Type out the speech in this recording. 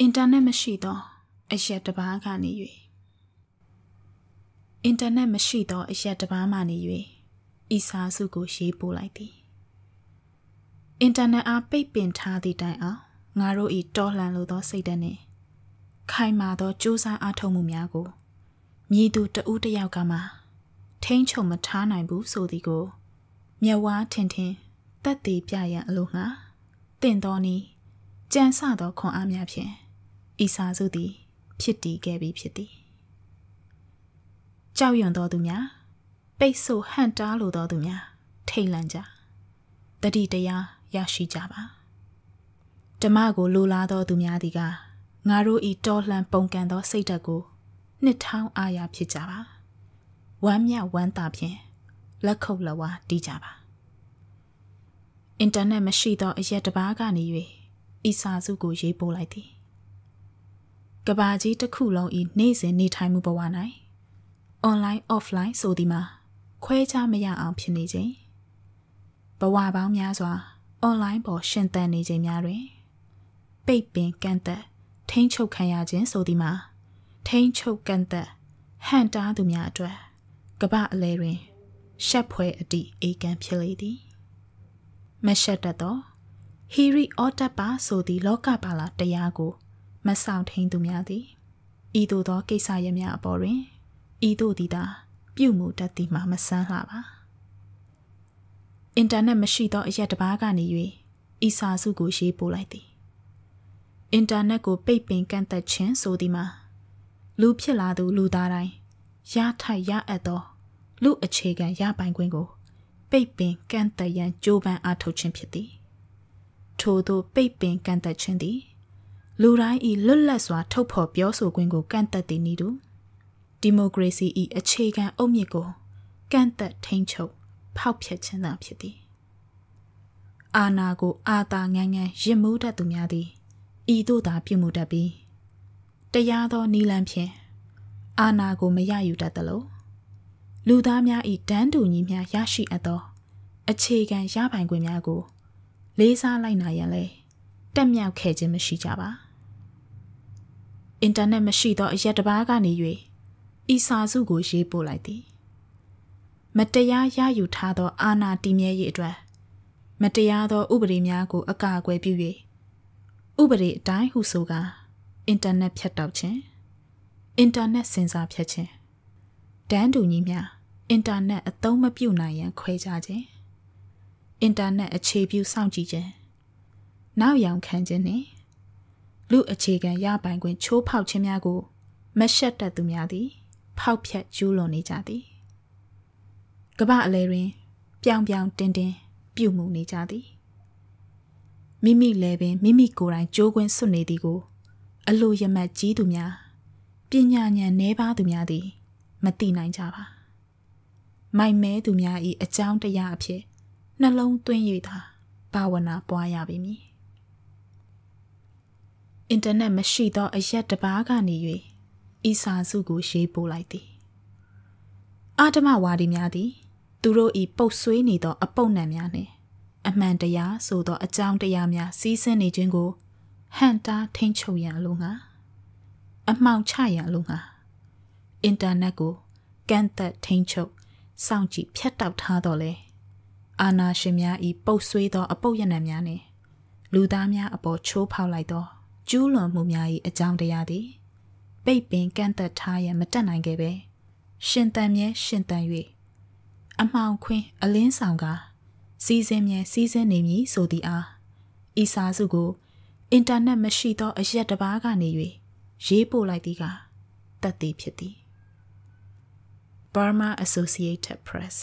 အင်တာနက်မရှိသောအရက်တစ်ပါးကနေ၍အင်တာနက်မရှိသောအရက်တစ်ပါးမှနေ၍ဤစာစုကိုရေးပို့လိုက်သည်အင်တာနက်အားပိတ်ပင်ထားသည့်တိုင်အောင်ငါတို့ဤတော်လှန်လိုသောစိတ်ဓာတ်နှင့်ခိုင်မာသောကြိုးစားအားထုတ်မှုများကိုမြည်သူတဦးတယောက်ကမှထိမ့်ချုံမထားနိုင်ဘူးဆိုသည်ကို မျက်ဝါးထင်ထင်တက်သေးပြရန်အလိုငှာ တင့်တော်နီကြံစသောခွန်အားများဖြင့်ဤစာစုသည် ဖြစ်တည်ခဲ့ပြီဖြစ်သည်ကြောက်ရွံ့သောသူများပိတ်ဆို့ဟန့်တားလိုသောသူများထိတ်လန့်ကြတတိတရားရရှိကြပါဓမ္မကိုလိုလားသောသူများသည်ကငါတို့ဤတော်လှန်ပုန်ကန်သောစိတ်ဓာတ်ကိုနှစ်ထောင်းအားရဖြစ်ကြပါဝမ်းမြဝမ်းသာဖြင့်လက်ခုပ်လက်ဝါးတီးကြပါ အင်တာနက်မရှိသောအရက်တစ်ပါးကနေ၍ဤစာစုကိုရေးပို့လိုက်သည်ကဘာကြီးတစ်ခုလုံးဤနေ့စဉ်နေထိုင်မှုဘဝ၌ online offline ဆိုသည်မှာခွဲခြားမရအောင်ဖြစ်နေခြင်းဘဝပေါင်းများစွာ online ပေါ်ရှင်သန်နေခြင်းများတွင် ပိတ်ပင်ကန့်သက်ထိမ့်ချုပ်ခံရခြင်းဆိုသည်မှာထိမ့်ချုပ်ကန့်သက်ဟန်တားသူများအတွက်ကပအလဲတွင်ရှက်ဖွဲအတိအေကန်ဖြစ်လေသည် မရှက်တတ်သောဟီရီအော်တပ်ပါဆိုသည့်လောကပါလာတရားကို မဆောင်ထိန်သူများသည်ဤသို့သောကိစ္စရများအပေါ်တွင်ဤသို့သည်သာပြုမှုတတ်သည်မှာမဆန်းလှပါအင်တာနက်မရှိသောအရက်တစ်ပါးကနေ၍ဤစာစုကိုရေးပို့လိုက်သည်အင်တာနက်ကိုပိတ်ပင်ကန့်သက်ခြင်းဆိုသည်မှာလူဖြစ်လာသူလူသားတိုင်းရထိုက်ရအပ်သောလူအခြေခံရပိုင်ခွင့်ကို ပိတ်ပင်ကန့်သက်ရန်ကြိုးပမ်းအားထုတ်ခြင်းဖြစ်သည်ထို့သောပိတ်ပင်ကန့်သက်ခြင်းသည်လူတိုင်းဤလွတ်လပ်စွာထုတ်ဖော်ပြောဆိုခွင့်ကိုကန့်သက်သည်နည်းတူဒီမိုကရေစီဤအခြေခံအုတ်မြစ်ကိုကန့်သက်ထိန်းချုပ်ဖောက်ဖျက်ခြင်းသာဖြစ်သည်အာဏာကိုအာသာငန်းငန်းရစ်မှုတတ်သူများသည်ဤသို့သာပြုမှုတတ်ပြီးတရားသောနီလန်းဖြင့်အာဏာကိုမရယူတတ်သလိုလူသားများဤတန်းတူညီမျှရရှိအပ်သော အခြေခံရပိုင်ခွင့်များကို လေးစားလိုက်နိုင်ရန်လဲတက်မြောက်ခဲ့ခြင်းမရှိကြပါအင်တာနက်မရှိသောအရက်တစ်ပါးကနေ၍ဤစာစုကိုရေးပို့လိုက်သည်မတရားရယူထားသော အာဏာတည်မြဲရေးအတွက်မတရားသောဥပဒေများကို အကာအကွယ်ပြု၍ဥပဒေအတိုင်းဟုဆိုကာအင်တာနက်ဖြတ်တောက်ခြင်းအင်တာနက်စင်ဆာဖြတ်ခြင်းတန်းတူညီမျှအင်တာနက်အသုံးမပြုနိုင်ရန်ခွဲခြားခြင်း အင်တာနက်အခြေပြုစောင့်ကြည့်ခြင်းနောက်ယောင်ခံခြင်းနှင့်လူအခြေခံရပိုင်ခွင့်ချိုးဖောက်ခြင်းများကိုမရှက်တတ်သူများသည် ဖောက်ဖျက်ကျူးလွန်နေကြသည်ကမ္ဘာအလဲတွင်ပြောင်ပြောင်တင်းတင်းပြုမှုနေကြသည်မိမိလည်းပင်မိမိကိုယ်တိုင်ကြိုးကွင်းစွနေသည်ကို အလိုရမတ်ကြီးသူများပညာဉာဏ်နှဲပါသူများသည် မသိနိုင်ကြပါမိုက်မဲသူများ၏အကြောင်းတရားအဖြစ် နှလုံးသွင်း၍သာဘာဝနာပွားရပေမည်အင်တာနက်မရှိသောအရက်တစ်ပါးကနေ၍ဤစာစုကိုရေးပို့လိုက်သည်အာဓမဝါဒီများသည် သူတို့၏ပုတ်ဆွေးနေသော အပုပ်နံများနှင့်အမှန်တရားဆိုသောအကြောင်းတရားများစီးဆင်းနေခြင်းကိုဟန်တားထိန်ချုပ်ရန်လိုငါအမှောင်ချရန်လိုငါအင်တာနက်ကိုကန့်သက်ထိန်ချုပ်စောင့်ကြည့်ဖြတ်တောက်ထားတော့လေ အာနာရှင်များဤပုတ်ဆွေးသောအပုပ်ရနံများနှင့်လူသားများအပေါ်ချိုးဖောက်လိုက်သောကျူးလွန်မှုများ၏အကြောင်းတရားသည်ပိတ်ပင်ကန့်သက်ထားရန်မတတ်နိုင်ခဲ့ပဲရှင်တန်မြဲရှင်တန်၍အမှောင်ခွင်းအလင်းဆောင်ကစီစဉ်မြဲစီစဉ်နေမည်ဆိုသည်အားဤစာစုကိုအင်တာနက်မရှိသောအရက်တစ်ပါးကနေ၍ရေးပို့လိုက်သည်ကတတ်သည်ဖြစ်သည် Burma Associated Press